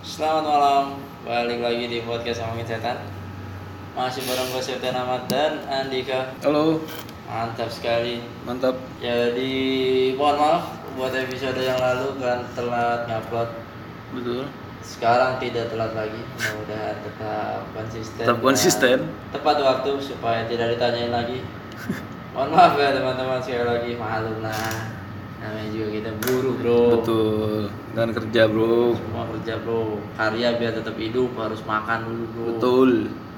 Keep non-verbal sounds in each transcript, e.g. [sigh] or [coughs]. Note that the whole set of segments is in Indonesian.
Selamat malam, balik lagi di podcast ngomongin setan. Masih bareng gue Septian Ahmad dan Andika. Halo, Mantap sekali. Mantap. Jadi mohon maaf buat episode yang lalu kan telat ngupload. Betul. Sekarang tidak telat lagi. Mudah-mudahan tetap konsisten Tetap konsisten. Tepat waktu supaya tidak ditanyain lagi. [laughs] Mohon maaf ya teman-teman sekali lagi. Maklum lah Namanya juga kita buru bro Betul. Dan kerja, Bro. Semua kerja bro Karya biar tetap hidup harus makan dulu bro Betul.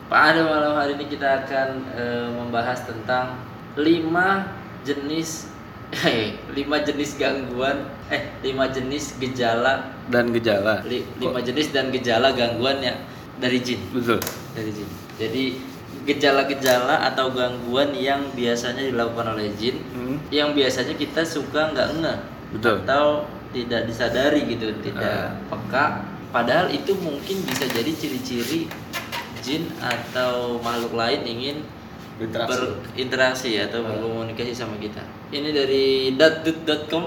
Pada malam hari ini kita akan eh, membahas tentang lima jenis [laughs] eh lima jenis gangguan eh lima jenis gejala Dan gejala. li- lima jenis dan gejala gangguan ya dari jin Betul. dari jin. Jadi gejala-gejala atau gangguan yang biasanya dilakukan oleh jin Hmm. yang biasanya kita suka nggak ngeh Betul. atau tidak disadari gitu, tidak Ah. peka. Padahal itu mungkin bisa jadi ciri-ciri jin atau makhluk lain ingin Berinteraksi. berinteraksi atau berkomunikasi sama kita. Ini dari datdut.com,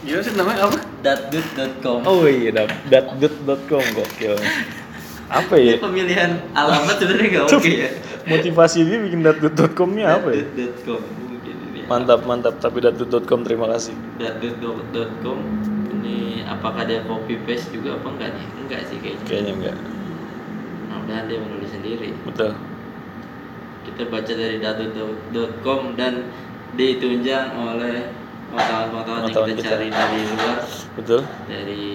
Gimana sih namanya apa? datdut.com. Oh iya, dat datdut.com gokil. [laughs] Apa ya? pemilihan alamat sebenarnya nggak oke ya. Motivasi dia bikin datdut.com-nya apa ya? Datdut.com ini. Mantap, mantap. Tapi datdut.com terima kasih. Datdut.com ini apakah dia copy paste juga apa enggak nih? Enggak sih kayaknya. Kayaknya enggak. Mudah-mudahan dia menulis sendiri. Betul. Kita baca dari datdut.com dan ditunjang oleh pengetahuan-pengetahuan yang kita kita. cari dari luar Betul. dari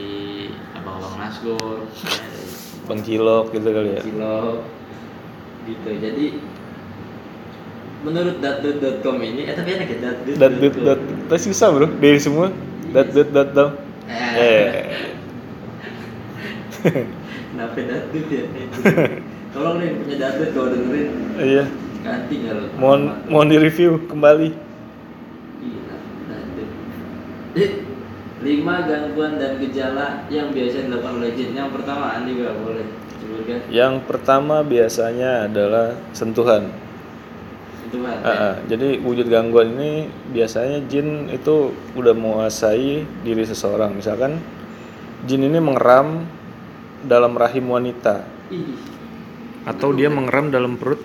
abang-abang Nasgor, dari Bang Cilok gitu kali ya. Cilok gitu. Jadi menurut datdut.com ini eh tapi enak ya datdut. Datdut dat tapi susah, Bro. Dari semua. Datdut.com. Eh. Eh. [laughs] Kenapa datdut ya? Tolong nih punya datdut kalau dengerin Iya. ganti nggak lo? Mohon mohon di-review kembali. Gila, datdut. Lima gangguan dan gejala yang biasa dilakukan oleh jin. Yang pertama Andi gak boleh sebutkan Yang pertama biasanya adalah sentuhan. Tuhan. Ah, ah. jadi wujud gangguan ini biasanya jin itu udah menguasai diri seseorang. Misalkan jin ini mengeram dalam rahim wanita Ih, atau dia mengeram dalam perut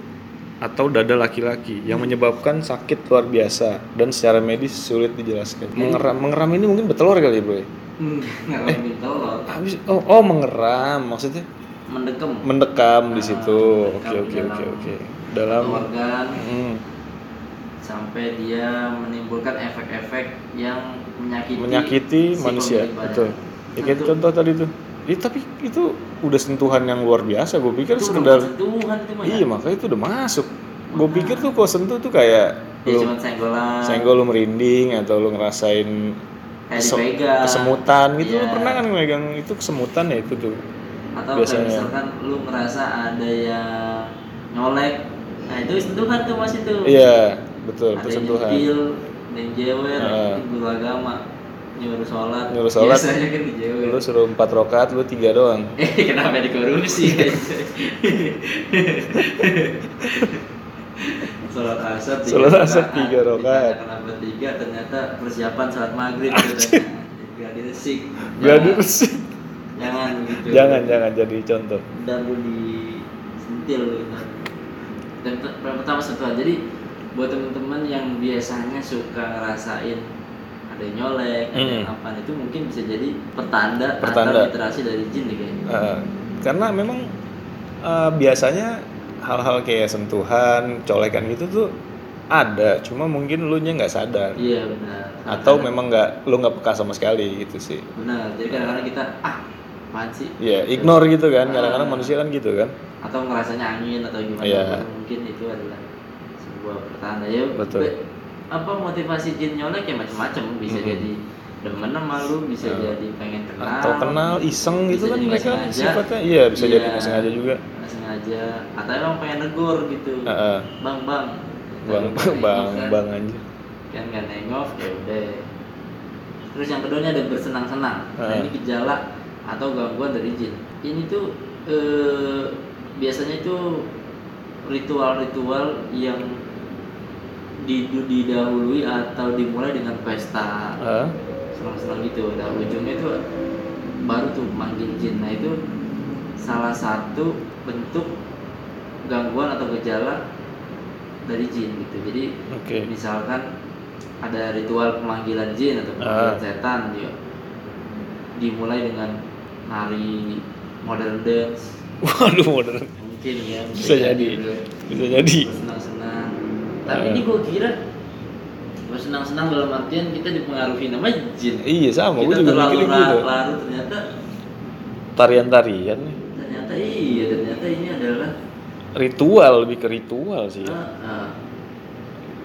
atau dada laki-laki yang menyebabkan sakit luar biasa dan secara medis sulit dijelaskan. Mengeram, mengeram ini mungkin bertelur kali ya, Bro. ya? ngalamin tolong Habis oh, oh mengeram maksudnya mendekam mendekam di situ. mendekam Oke oke oke oke. Dalam organ Hmm. sampai dia menimbulkan efek-efek yang menyakiti menyakiti si manusia betul ya kayak contoh tadi tuh Ih, tapi itu udah sentuhan yang luar biasa gue pikir Itu sekedar sentuhan itu mah ya. iya makanya itu udah masuk. Gue pikir tuh kalau sentuh tuh kayak ya lu senggolan senggol lu merinding atau lu ngerasain kesemutan gitu. Lu Iya. pernah kan megang itu kesemutan ya itu tuh? Atau biasanya. misalkan lu ngerasa ada yang nyolek. Nah itu sentuhan tuh mas itu. Iya betul ada itu sentuhan ada yang jewer Ah. itu guru agama nyuruh sholat. Nyuruh sholat. biasanya kan dijewer lu suruh empat rokat lu tiga doang. [laughs] Eh kenapa dikorupsi? Sholat asar tiga Sholat asar tiga rakaat. Ditanya kenapa tiga? Ternyata persiapan sholat maghrib. Gak diresik gak Jangan- diresik jangan gitu. Jangan jangan jadi contoh. Dan lu disentil gitu. dan pertama sentuhan jadi buat teman-teman yang biasanya suka ngerasain ada yang nyolek ada yang Hmm. apa itu mungkin bisa jadi pertanda, Pertanda. atau literasi dari jin nih kayaknya Uh, karena memang uh, biasanya hal-hal kayak sentuhan, colekan gitu tuh ada, cuma mungkin lu nya nggak sadar iya benar atau memang nggak lu nggak peka sama sekali gitu sih. benar jadi kadang-kadang kita ah apaan sih Ya ignore gitu kan, Ah. kadang-kadang manusia kan gitu kan. atau ngerasanya angin atau gimana Iya. mungkin itu adalah sebuah pertanda ya Betul. Apa motivasi jin nyolek ya macam-macam bisa Mhm. jadi demen sama lu bisa Ya. jadi pengen kenal Atau kenal iseng gitu kan mereka sengaja. sifatnya, iya bisa jadi Iya. nggak sengaja juga. nggak sengaja atau emang pengen negor gitu Uh, uh, bang bang bang bang bang kan. bang anjir. kan nggak nengok ya udah terus yang kedua ini ada bersenang-senang nah Ah. ini gejala atau gangguan dari jin ini tuh eh, biasanya itu ritual-ritual yang didahului atau dimulai dengan pesta Uh, senang-senang gitu nah ujungnya itu baru tuh manggil jin nah itu salah satu bentuk gangguan atau gejala dari jin gitu jadi Oke. misalkan ada ritual pemanggilan jin atau pemanggilan Ah. setan ya dimulai dengan nari modern dance [laughs] Waduh, modern. mungkin ya Bisa jadi. Bisa jadi. Tapi Ah. ini gue kira bersenang-senang dalam artian kita dipengaruhi nama jin Iya sama, gue kita juga terlalu mikirnya gitu. larut ternyata Tarian-tarian ternyata iya ternyata ini adalah Ritual, lebih ke ritual sih. ah, ah.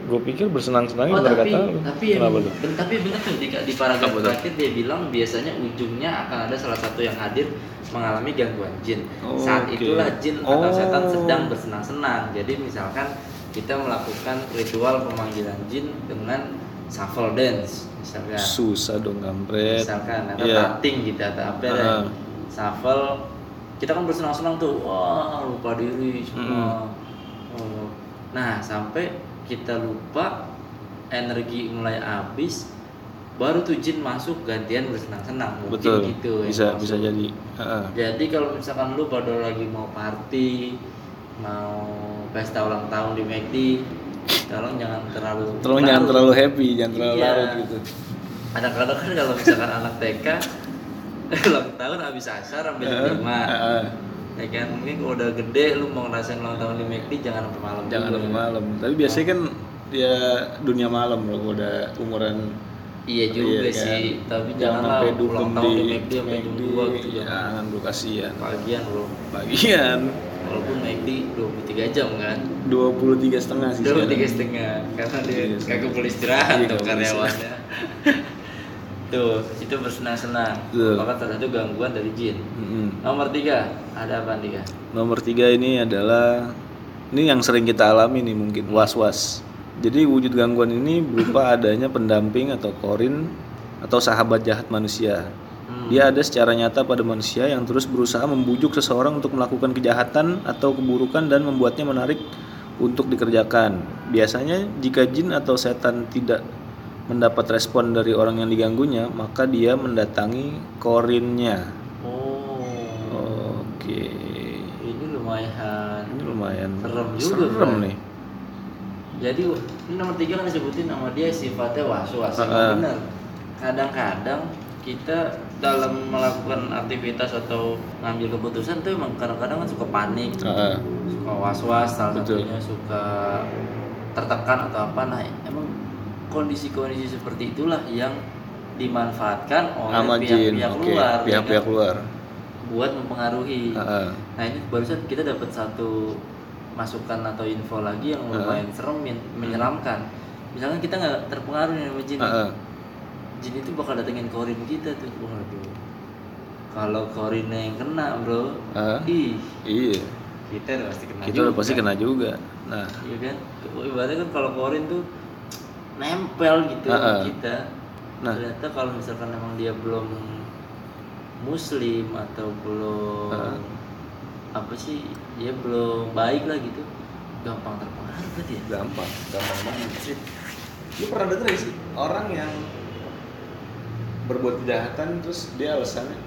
Gue pikir bersenang-senangnya Oh tapi kata lu. tapi Kenapa tuh? ben- tapi benar tuh di, di paragraf terakhir dia bilang biasanya ujungnya akan ada salah satu yang hadir mengalami gangguan jin. Oh, Saat oke. itulah jin atau Oh. setan sedang bersenang-senang. Jadi misalkan kita melakukan ritual pemanggilan jin dengan shuffle dance misalkan. Susah dong kampret. Misalkan atau Iya. tapping gitu atau apa Ah. deh. Shuffle kita kan bersenang-senang tuh. Wah, lupa diri semua. Oh. Nah, sampai kita lupa energi mulai habis baru tuh jin masuk gantian bersenang-senang mungkin Betul. gitu bisa maksud. bisa jadi. Heeh. jadi kalau misalkan lu pada lagi mau party mau pesta ulang tahun di McD tolong jangan terlalu Tolong jangan terlalu happy, jangan terlalu Iya. larut gitu. kadang-kadang kan kalau misalkan anak TK [laughs] ulang tahun habis asar sampai jam lima ya kan mungkin kalau udah gede lu mau ngerasain ulang tahun di McD jangan sampai malam Jangan sampai malam. Tapi biasanya kan ya dunia malam loh kalau udah umuran Iya juga Iya kan? sih, tapi jangan sampai ulang tahun di di McD sampai jam McD. 2 gitu jangan. Jangan bro kasihan. Pagian bro, Bagian walaupun McD 23 jam kan 23 setengah sih. Dua sekarang. tiga setengah, karena dia Iya, kagak boleh istirahat Iya, tuh karyawannya Tuh, itu bersenang-senang Betul. Maka salah satu gangguan dari jin Mm-mm. Nomor tiga, ada apa tiga? Nomor tiga ini adalah ini yang sering kita alami nih mungkin was-was. Jadi wujud gangguan ini berupa adanya pendamping atau korin atau sahabat jahat manusia. Dia ada secara nyata pada manusia yang terus berusaha membujuk seseorang untuk melakukan kejahatan atau keburukan dan membuatnya menarik untuk dikerjakan. Biasanya jika jin atau setan tidak mendapat respon dari orang yang diganggunya, maka dia mendatangi korinnya. Oh, Oke. ini lumayan Ini lumayan Serem juga, serem Bro. nih. Jadi ini nomor tiga kan disebutin nama dia sifatnya was-was Emang ah. bener Kadang-kadang kita dalam melakukan aktivitas atau ngambil keputusan tuh emang kadang-kadang kan suka panik Heeh. suka was-was salah Betul. satunya suka tertekan atau apa nah emang kondisi-kondisi seperti itulah yang dimanfaatkan oleh pihak-pihak oke. luar ya Pihak-pihak kan? luar. buat mempengaruhi Heeh. nah ini barusan kita dapat satu masukan atau info lagi yang lumayan serem men- menyeramkan misalkan kita nggak terpengaruh nih sama jin nih. Heeh. jin itu bakal datengin korin kita tuh kalau korinnya yang kena bro Heeh. ih Iya. kita udah pasti kena Kita juga. udah pasti kena juga. Nah, Iya kan? Ibaratnya kan kalau korin tuh nempel gitu Ah, ah. kita. Nah. Ternyata kalau misalkan emang dia belum muslim atau belum Ah. apa sih dia belum baik lah gitu gampang terpengaruh berarti ya gampang, gampang banget sih. Lu pernah denger sih orang yang berbuat kejahatan terus dia alasannya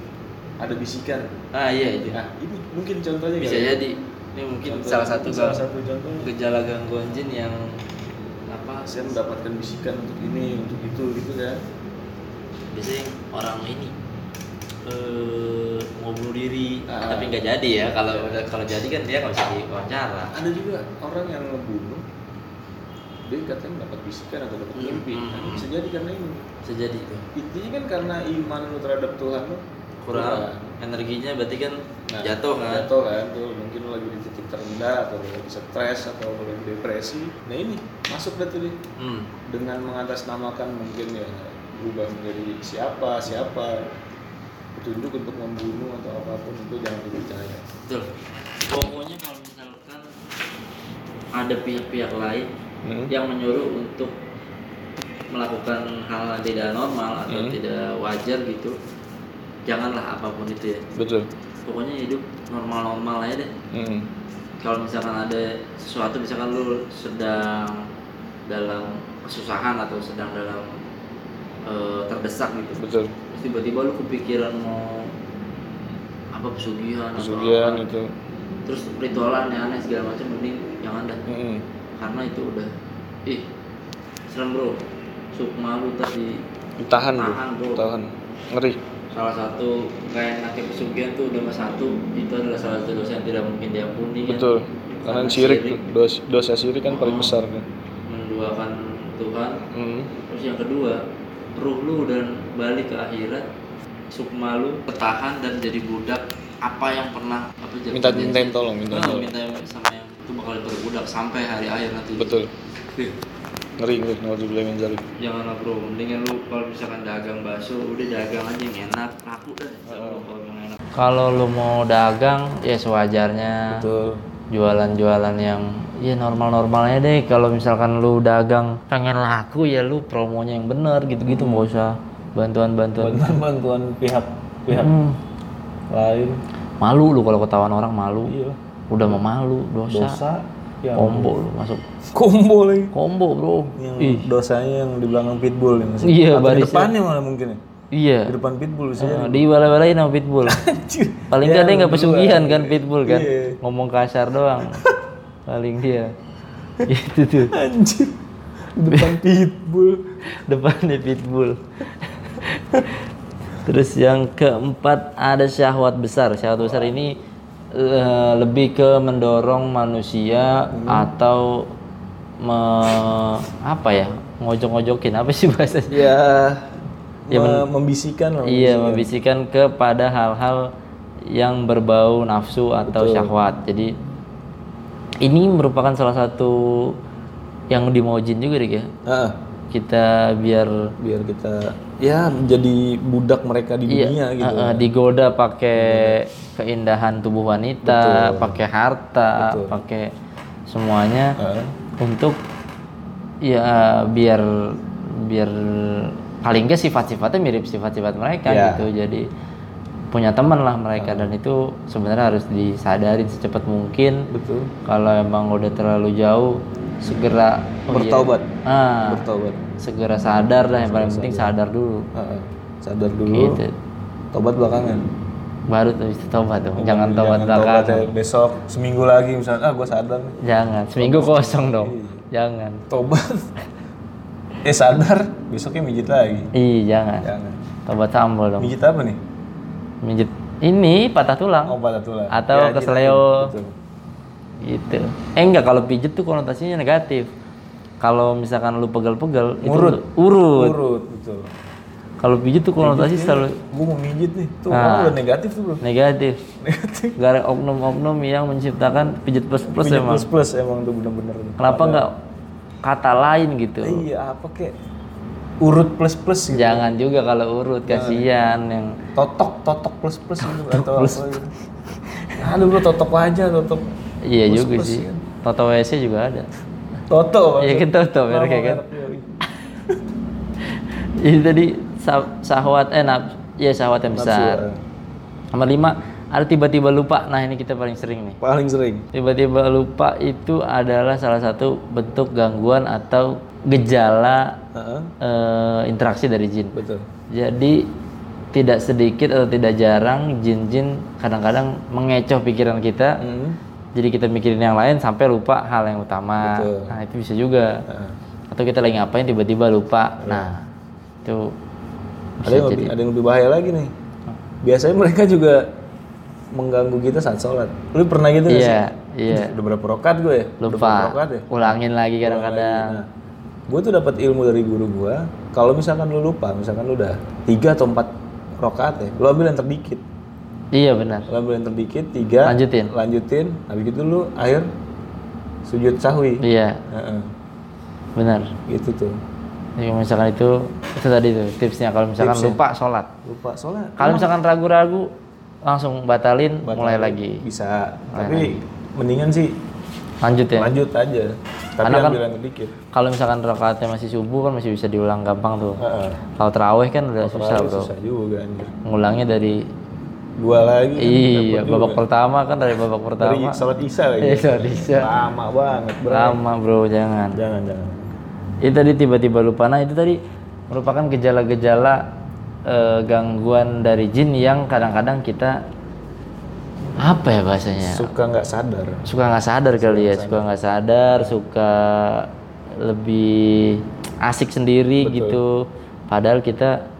ada bisikan. ah iya itu Nah, ini mungkin contohnya bisa ya? jadi ini mungkin Contoh- salah satu salah satu contohnya. gejala gangguan jin yang apa Saya mendapatkan bisikan untuk ini, untuk itu gitu kan. biasanya orang ini eh mau bunuh diri Ah. tapi nggak jadi ya kalau udah kalau jadi kan dia nggak bisa diwawancara Ada juga orang yang ngebunuh dia katanya dapat bisikan atau dapat Hmm, mimpi. hmm, Nah, hmm. bisa jadi karena ini. bisa jadi tuh Intinya kan karena iman lu terhadap Tuhan lu kurang energinya berarti kan Nah, jatuh kan? jatuh kan tuh. Mungkin lagi di titik terendah atau lagi stres atau lagi depresi. Nah ini masuk dah tuh hmm. dengan mengatasnamakan mungkin ya berubah menjadi siapa siapa. Petunjuk untuk membunuh atau apa pun itu jangan dipercaya. Betul. Pokoknya kalau misalkan ada pihak-pihak lain hmm. yang menyuruh untuk melakukan hal yang tidak normal atau Hmm. tidak wajar gitu janganlah apa pun itu ya. Betul. Pokoknya hidup normal-normal aja deh. Hmm. kalau misalkan ada sesuatu misalkan lu sedang dalam kesusahan atau sedang dalam eh, terdesak gitu betul. Terus tiba-tiba lu kepikiran mau apa pesugihan atau pesugihan apa. itu. terus ritual aneh-aneh segala macam mending jangan dah. Mm-mm. karena itu udah ih serem bro. Sukma lu tadi ditahan bro. Tahan, bro. tahan ngeri salah satu kayak nakil pesugihan tuh udah satu. Itu adalah salah satu dosa yang tidak mungkin diampuni kan? Betul. Karena syirik dos- dosa syirik kan paling Oh. besar kan? Menduakan Tuhan. Mm. terus yang kedua ruh lu dan balik ke akhirat sukma lu ketahan dan jadi budak. Apa yang pernah apa jadi minta mintain tolong minta Ah, tolong. minta sama yang itu bakal berbudak sampai hari akhir nanti. Betul. Ih, ngeri ngeri min zalik janganlah bro. Mendingan lu kalau misalkan dagang bakso udah dagang aja yang enak laku dah. Oh. kalau emang enak. Kalau lu mau dagang ya sewajarnya. Betul. Jualan-jualan yang ya normal-normalnya deh. Kalau misalkan lu dagang pengen laku ya lu promonya yang bener gitu-gitu. Nggak usah bantuan-bantuan. Bantuan bantuan pihak pihak Hmm, lain. Malu lu kalau ketahuan orang malu. Iya. Udah mau malu dosa, dosa ya combo lu masuk. Combo lagi. Combo bro. Yang ih. dosanya yang di belakang pitbull ya masih Iya, Atau di barisnya. depannya malah mungkin ya? Iya. Di depan pitbull bisa Eh, di balain sama pitbull. [laughs] Anjir. paling Ya, dia nggak pesugihan kan pitbull kan? Iya. ngomong kasar doang. [laughs] Paling dia. [laughs] Itu tuh. Anjir. Di depan pitbull. Depannya pitbull. Terus yang keempat ada syahwat besar. Syahwat besar ini eh, lebih ke mendorong manusia atau me- apa ya ngojok-ngojokin apa sih bahasanya ya, Ya, me- membisikkan lah iya membisikkan kepada hal-hal yang berbau nafsu atau Betul. syahwat. Jadi ini merupakan salah satu yang dimojin juga Rik ya? Ah, kita biar biar kita ya menjadi budak mereka di Iya, dunia gitu eh, eh, digoda pakai keindahan tubuh wanita, pakai harta, pakai semuanya Ah, untuk ya biar biar paling nggak sifat-sifatnya mirip sifat-sifat mereka Iya. gitu. Jadi punya teman lah mereka dan itu sebenarnya harus disadarin secepat mungkin. betul Kalau emang udah terlalu jauh segera oh iya. bertaubat Ah, bertaubat. segera sadar lah yang paling penting sadar. dulu. Ah. sadar dulu. Gitu. tobat belakangan. Baru tuh bisa tobat dong. Jangan tobat Jangan belakangan ya. besok seminggu lagi misalnya ah gue sadar jangan. Seminggu kosong dong. Jangan. Tobat [laughs] eh sadar besoknya mijit lagi. Ih jangan. Jangan. Tobat sambal dong. Mijit apa nih? Mijit ini patah tulang. Oh patah tulang. Atau Ya, kesleo. betul. Gitu. Eh enggak kalau pijet tuh konotasinya negatif. Kalau misalkan lu pegal-pegal itu Urut. lu- urut. urut. Betul. Kalau pijet tuh konotasi selalu gue mau mijit nih. Tuh Nah. udah negatif tuh bro. Negatif. Negatif. Gara oknum-oknum yang menciptakan pijet plus plus Mijit emang. plus plus emang tuh bener-bener. Kenapa enggak kata lain gitu? Iya apa kek? Urut plus plus gitu. Jangan juga kalau urut kasihan yang totok totok plus plus gitu atau apa gitu. Ada bro totok aja totok Iya juga sih. kan. Toto WC juga ada. toto Iya kan Toto Nama mereknya kan. Ini tadi sah- syahwat eh naf, ya syahwat yang besar. eh. Nomor lima ada tiba-tiba lupa. Nah ini kita paling sering nih. paling sering Tiba-tiba lupa itu adalah salah satu bentuk gangguan atau gejala Heeh, eh, interaksi dari jin. betul Jadi tidak sedikit atau tidak jarang jin-jin kadang-kadang mengecoh pikiran kita. Hmm. Jadi kita mikirin yang lain sampai lupa hal yang utama. Betul. Nah itu bisa juga. Heeh. Atau kita lagi ngapain tiba-tiba lupa. Nah itu ada yang lebih ada yang lebih bahaya lagi nih biasanya mereka juga mengganggu kita saat sholat lu pernah gitu nggak Iya, sih? iya. udah berapa rokat gue ya lupa. rokat ya Ulangin lagi kadang-kadang. Nah, gue tuh dapat ilmu dari guru gue kalau misalkan lu lupa misalkan lu udah tiga atau empat rokat ya lu ambil yang terdikit Iya benar. lu ambil yang terdikit tiga Lanjutin. lanjutin habis itu lu akhir sujud sahwi Iya Heeh, benar. gitu tuh Jadi misalkan itu itu tadi tuh tipsnya kalau misalkan Tipsnya. lupa sholat. lupa sholat Kalau misalkan ragu-ragu langsung batalin, Batal. mulai lagi. bisa tapi mendingan sih Lanjut ya. lanjut aja tapi Karena kan- sedikit Kalau misalkan rakaatnya masih subuh kan masih bisa diulang gampang tuh. Heeh. Kalau terawih kan udah susah bro. susah juga anjir Ngulangnya dari dua lagi kan, iya babak juga. pertama kan dari babak dari pertama. sholat isya lagi Iya, sholat isya. lama banget bro Lama bro jangan. jangan jangan Itu tadi tiba-tiba lupa. Nah itu tadi merupakan gejala-gejala eh, gangguan dari jin yang kadang-kadang kita apa ya bahasanya suka nggak sadar suka nggak sadar kali ya suka nggak sadar suka lebih asik sendiri gitu padahal kita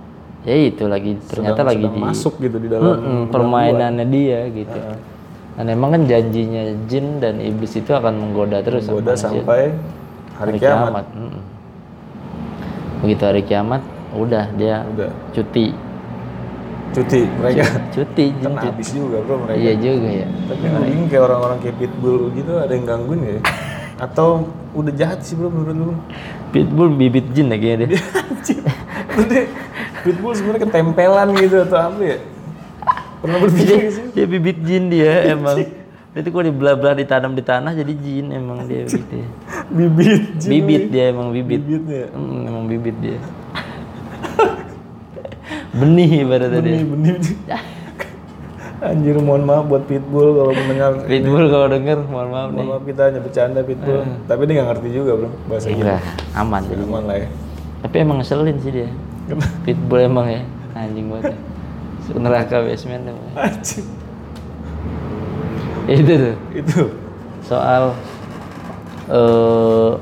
ya itu lagi ternyata Sedang- lagi sedang di masuk gitu di dalam Mm-mm, permainannya dia gitu dan emang kan janjinya jin dan iblis itu akan menggoda terus sama Goda manusia. sampai hari, kiamat. mm-mm. begitu hari kiamat udah dia Udah cuti cuti mereka cuti jin cuti. habis juga bro mereka. iya juga ya Tapi bingung kayak orang-orang kayak pitbull gitu ada yang gangguin ya? [laughs] Atau udah jahat sih bro menurut lu? pitbull bibit jin ya kayaknya dia Anjir. Pitbull sebenarnya ketempelan gitu atau apa ya? Pernah berpikir dia, gak sih? dia bibit jin dia emang itu kok dibelah-belah ditanam di tanah jadi jin emang dia gitu ya. Bibit. Jin bibit dia emang bibit Bibitnya. Hmm, emang bibit dia benih ibaratnya dia Benih, benih. Anjir mohon maaf buat pitbull kalau mendengar. pitbull kalau denger mohon maaf nih Mohon maaf kita hanya bercanda pitbull. Tapi dia nggak ngerti juga bro bahasa gitu. enggak aman jadi Aman lah ya. tapi emang ngeselin sih dia pitbull emang ya anjing banget ya. Neraka basement emang. Anjir. itu tuh Itu. soal eh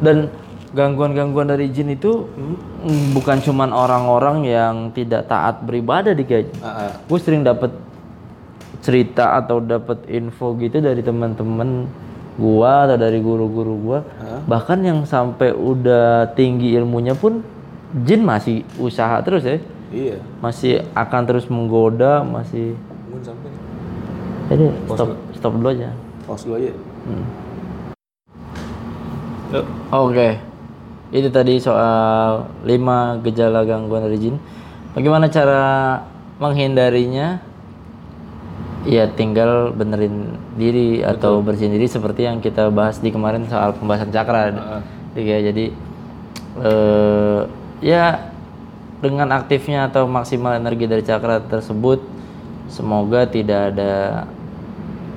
dan gangguan-gangguan dari jin itu mm, bukan cuman orang-orang yang tidak taat beribadah di kayak Ah, ah. gue sering dapat cerita atau dapat info gitu dari teman-teman gua atau dari guru-guru gua bahkan yang sampai udah tinggi ilmunya pun jin masih usaha terus ya Iya. masih akan terus menggoda masih Mungkin sampai. jadi stop stop dulu aja Pause dulu aja. Hmm. Oke, itu tadi soal 5 gejala gangguan dari jin. Bagaimana cara menghindarinya? Ya tinggal benerin diri atau bersihin diri seperti yang kita bahas di kemarin soal pembahasan cakra. Ya, jadi eh, ya dengan aktifnya atau maksimal energi dari cakra tersebut, semoga tidak ada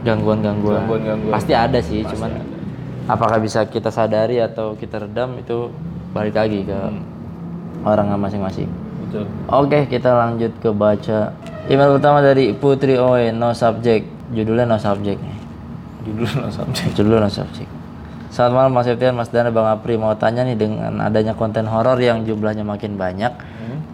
gangguan-gangguan. Gangguan-gangguan. Pasti ada sih, cuman apakah bisa kita sadari atau kita redam itu balik lagi ke orang masing-masing. Betul. Oke, kita lanjut ke baca email pertama dari Putri Oe, no subject. Judulnya no subject nih. Judul lah subjek. Judulnya no subject. Selamat malam Mas Septian, Mas Dana, Bang Apri mau tanya nih dengan adanya konten horor yang jumlahnya makin banyak,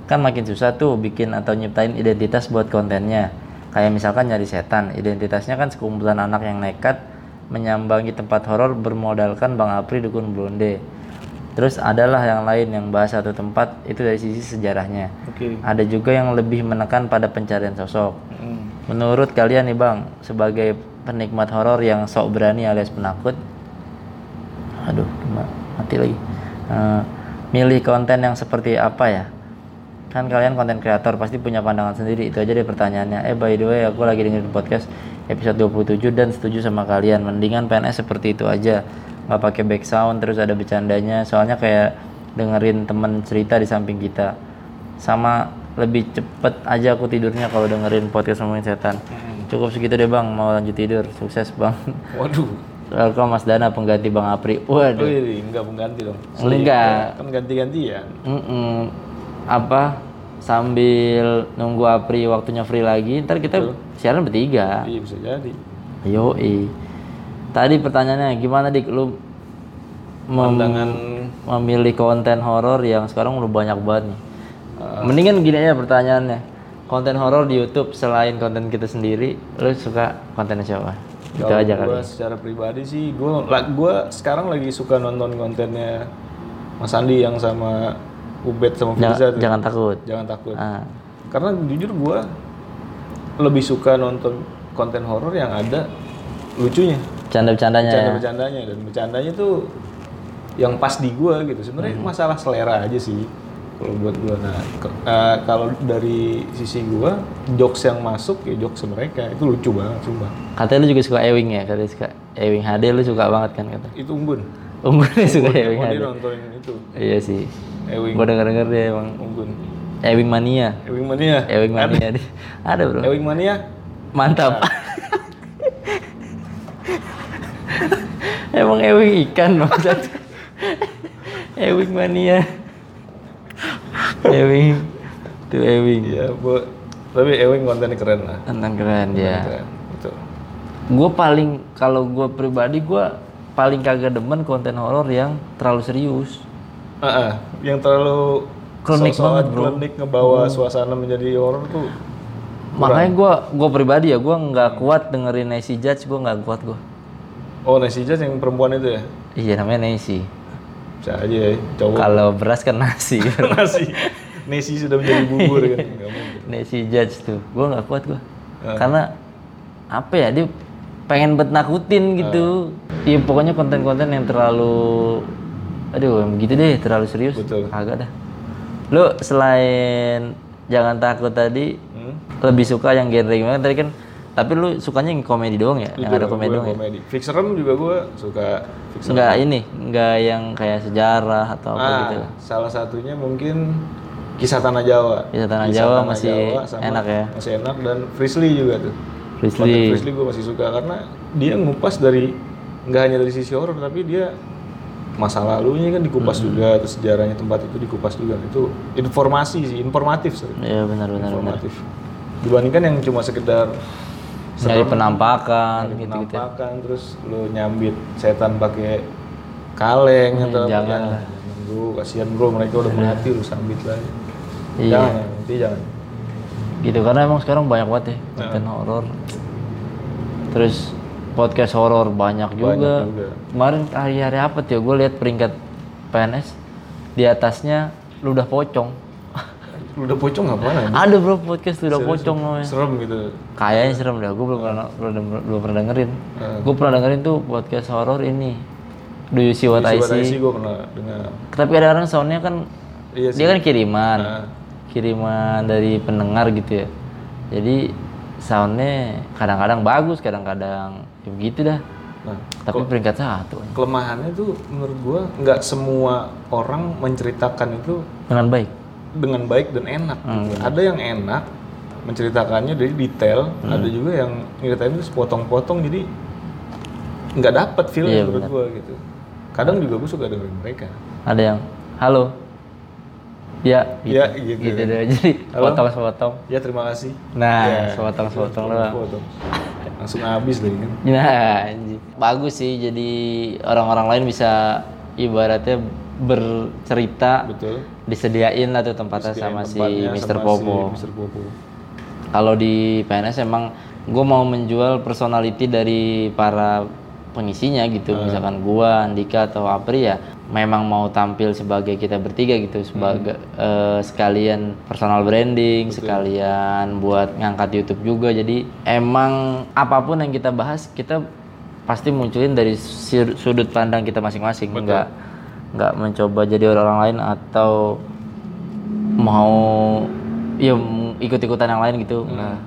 kan makin susah tuh bikin atau nyiptain identitas buat kontennya. Kayak misalkan nyari setan, identitasnya kan sekumpulan anak yang nekat menyambangi tempat horor bermodalkan Bang Apri dukun blonde. Terus adalah yang lain yang bahas satu tempat itu dari sisi sejarahnya. Oke. Ada juga yang lebih menekan pada pencarian sosok. Hmm. Menurut kalian nih Bang, sebagai penikmat horor yang sok berani alias penakut, aduh, mati lagi. Eh, milih konten yang seperti apa ya? Kan kalian konten kreator pasti punya pandangan sendiri. Itu aja deh pertanyaannya. Eh by the way, aku lagi dengerin podcast episode 27 dan setuju sama kalian. Mendingan PNS seperti itu aja. nggak pakai back sound terus ada bercandanya. Soalnya kayak dengerin temen cerita di samping kita. Sama lebih cepet aja aku tidurnya kalau dengerin podcast ngomongin setan. Cukup segitu deh bang, mau lanjut tidur. Sukses bang. Waduh. Welcome Mas Dana pengganti Bang Apri. Waduh. Wih, enggak pengganti dong. Enggak. Kan ganti-gantian. Mm-mm. Apa sambil nunggu Apri waktunya free lagi, ntar kita siaran bertiga. Iya bisa jadi. Yo Tadi pertanyaannya gimana dik lu mem- Pandangan memilih konten horor yang sekarang udah banyak banget nih. Mendingan gini aja pertanyaannya. Konten horor di YouTube selain konten kita sendiri, lu suka konten siapa? Itu kalau aja kali. gua secara pribadi sih gua la- gua sekarang lagi suka nonton kontennya Mas Andi yang sama Ubed sama Firza Jangan, tuh. jangan takut. Jangan takut. Ah. Karena jujur gua lebih suka nonton konten horor yang ada lucunya, Canda-bercandanya ya. bercanda-bercandanya dan bercandanya tuh yang pas di gua gitu. Sebenarnya Hmm. masalah selera aja sih kalau buat gua. Nah, eh, kalau dari sisi gua jokes yang masuk ya jokes mereka itu lucu banget sumpah. Katanya lu juga suka Ewing ya, katanya suka Ewing HD lu suka banget kan kata. Itu Unggun. Unggulnya suka Ewing HD. dia nontonin itu. Iya sih. Ewing Gua denger-denger dia emang Unggun. Ewing mania. Ewing Mania. Ewing mania dia. Ada, Bro. Ewing Mania. Mantap. [laughs] Emang Ewing ikan maksud. [laughs] Ewing mania. Ewing. Tuh Ewing. Iya, bu. Tapi Ewing kontennya keren lah. Tentang keren dia. Keren. Itu gue paling kalau gue pribadi gue paling kagak demen konten horor yang terlalu serius Ah, ah, yang terlalu Klinik banget, bro. klinik ngebawa suasana menjadi horor tuh makanya gue gue pribadi ya gue nggak kuat dengerin Nancy Judge gue nggak kuat gue oh Nancy Judge yang perempuan itu ya iya namanya Nancy bisa aja ya cowok. Kalau beras kan nasi. [laughs] Nasi. Nancy sudah menjadi bubur kan. [laughs] Nancy Judge tuh. Gue nggak kuat gue Ah. karena apa ya dia pengen bet nakutin gitu. Iya pokoknya konten-konten yang terlalu aduh begitu deh terlalu serius. Betul. agak dah. Lu selain jangan takut tadi Hmm? lebih suka yang genre gimana? Tadi kan tapi lu sukanya yang komedi doang ya yang ada komedi doang ya komedi fix serem juga gue suka fix serem. nggak ini nggak yang kayak sejarah atau apa ah, gitu salah satunya mungkin kisah tanah Jawa Kisah Tanah Jawa masih enak ya? masih enak dan Frisley juga tuh Frisley. Konten Frisley gue masih suka karena dia ngupas dari nggak hanya dari sisi horor tapi dia masa lalunya kan dikupas Hmm. juga terus sejarahnya tempat itu dikupas juga itu informasi sih informatif sorry. Iya benar benar benar. informatif dibandingkan yang cuma sekedar Dari penampakan dari gitu-gitu. penampakan terus lu nyambit setan pakai kaleng atau apa. jangan Ya, lah. bro kasihan bro mereka udah mati lu sambit lagi Iya. jangan ya, nanti jangan Gitu karena emang sekarang banyak banget ya konten horor. Terus podcast horor banyak juga. juga. Kemarin hari-hari apa tuh gue lihat peringkat PNS di atasnya lu udah pocong. Lu udah pocong ngapain Ada bro podcast lu udah pocong namanya. serem gitu Kayaknya serem dah, gue belum pernah belum, belum pernah dengerin. Heeh. Gue pernah dengerin tuh podcast horor ini. Do you see what I see? sih gue pernah dengar Tapi kadang-kadang soundnya kan iya sih dia kan kiriman, Nah. kiriman dari pendengar gitu ya. Jadi soundnya kadang-kadang bagus, kadang-kadang ya begitu dah. nah Tapi peringkat satu kelemahannya tuh menurut gua nggak semua orang menceritakan itu dengan baik. Dengan baik dan enak gitu. ada yang enak menceritakannya dari detail ada juga yang nyeritain itu sepotong-potong jadi nggak dapat feel Iya, menurut gua gitu kadang juga gua suka dengerin mereka Ada yang halo. Ya, gitu. Ya, gitu. Gitu deh. Jadi Halo? potong-potong. ya terima kasih Nah, Ya, sepotong-sepotong doang. potong langsung habis lagi kan Nah, anjing. bagus sih. Jadi orang-orang lain bisa ibaratnya bercerita betul disediain lah tuh tempatnya sama si Mr. Popo. si Mr. Popo Kalau di PNS emang gue mau menjual personality dari para pengisinya gitu. Misalkan gua, Andika atau Apri ya memang mau tampil sebagai kita bertiga gitu sebagai eh, sekalian personal branding, sekalian buat ngangkat YouTube juga. Jadi emang apa pun yang kita bahas kita pasti munculin dari sudut pandang kita masing-masing, nggak nggak mencoba jadi orang lain atau mau ya ikut-ikutan yang lain gitu. Nah,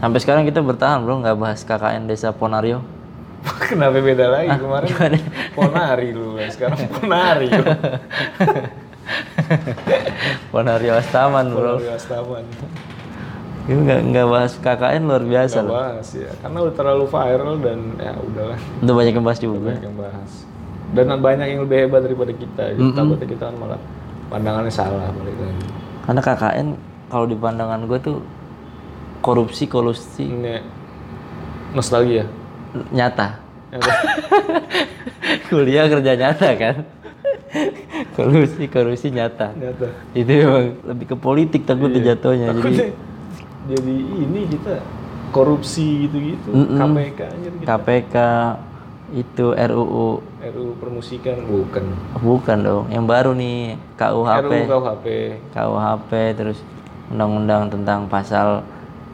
sampai sekarang kita bertahan bro nggak bahas KKN Desa Ponario. [laughs] kenapa beda lagi kemarin gimana? ponari lu sekarang [laughs] ponari lu. Ponario Astaman bro. ponari Astaman Ini nggak nggak bahas KKN luar biasa Gak loh. bahas ya karena udah terlalu viral dan ya udahlah Udah banyak yang bahas juga. banyak yang bahas dan banyak yang lebih hebat daripada kita gitu. takutnya kita kan malah pandangannya salah balik lagi Karena KKN kalau di pandangan gue tuh korupsi kolusi ini nostalgia nyata. [laughs] Kuliah kerja nyata kan. kolusi kolusi nyata. nyata Itu emang lebih ke politik takutnya jatuhnya. Jadi takutnya jadi ini kita korupsi gitu-gitu KPK aja gitu. KPK itu RUU RUU permusikan? Bukan. Bukan dong yang baru nih KUHP RUU KUHP KUHP terus undang-undang tentang pasal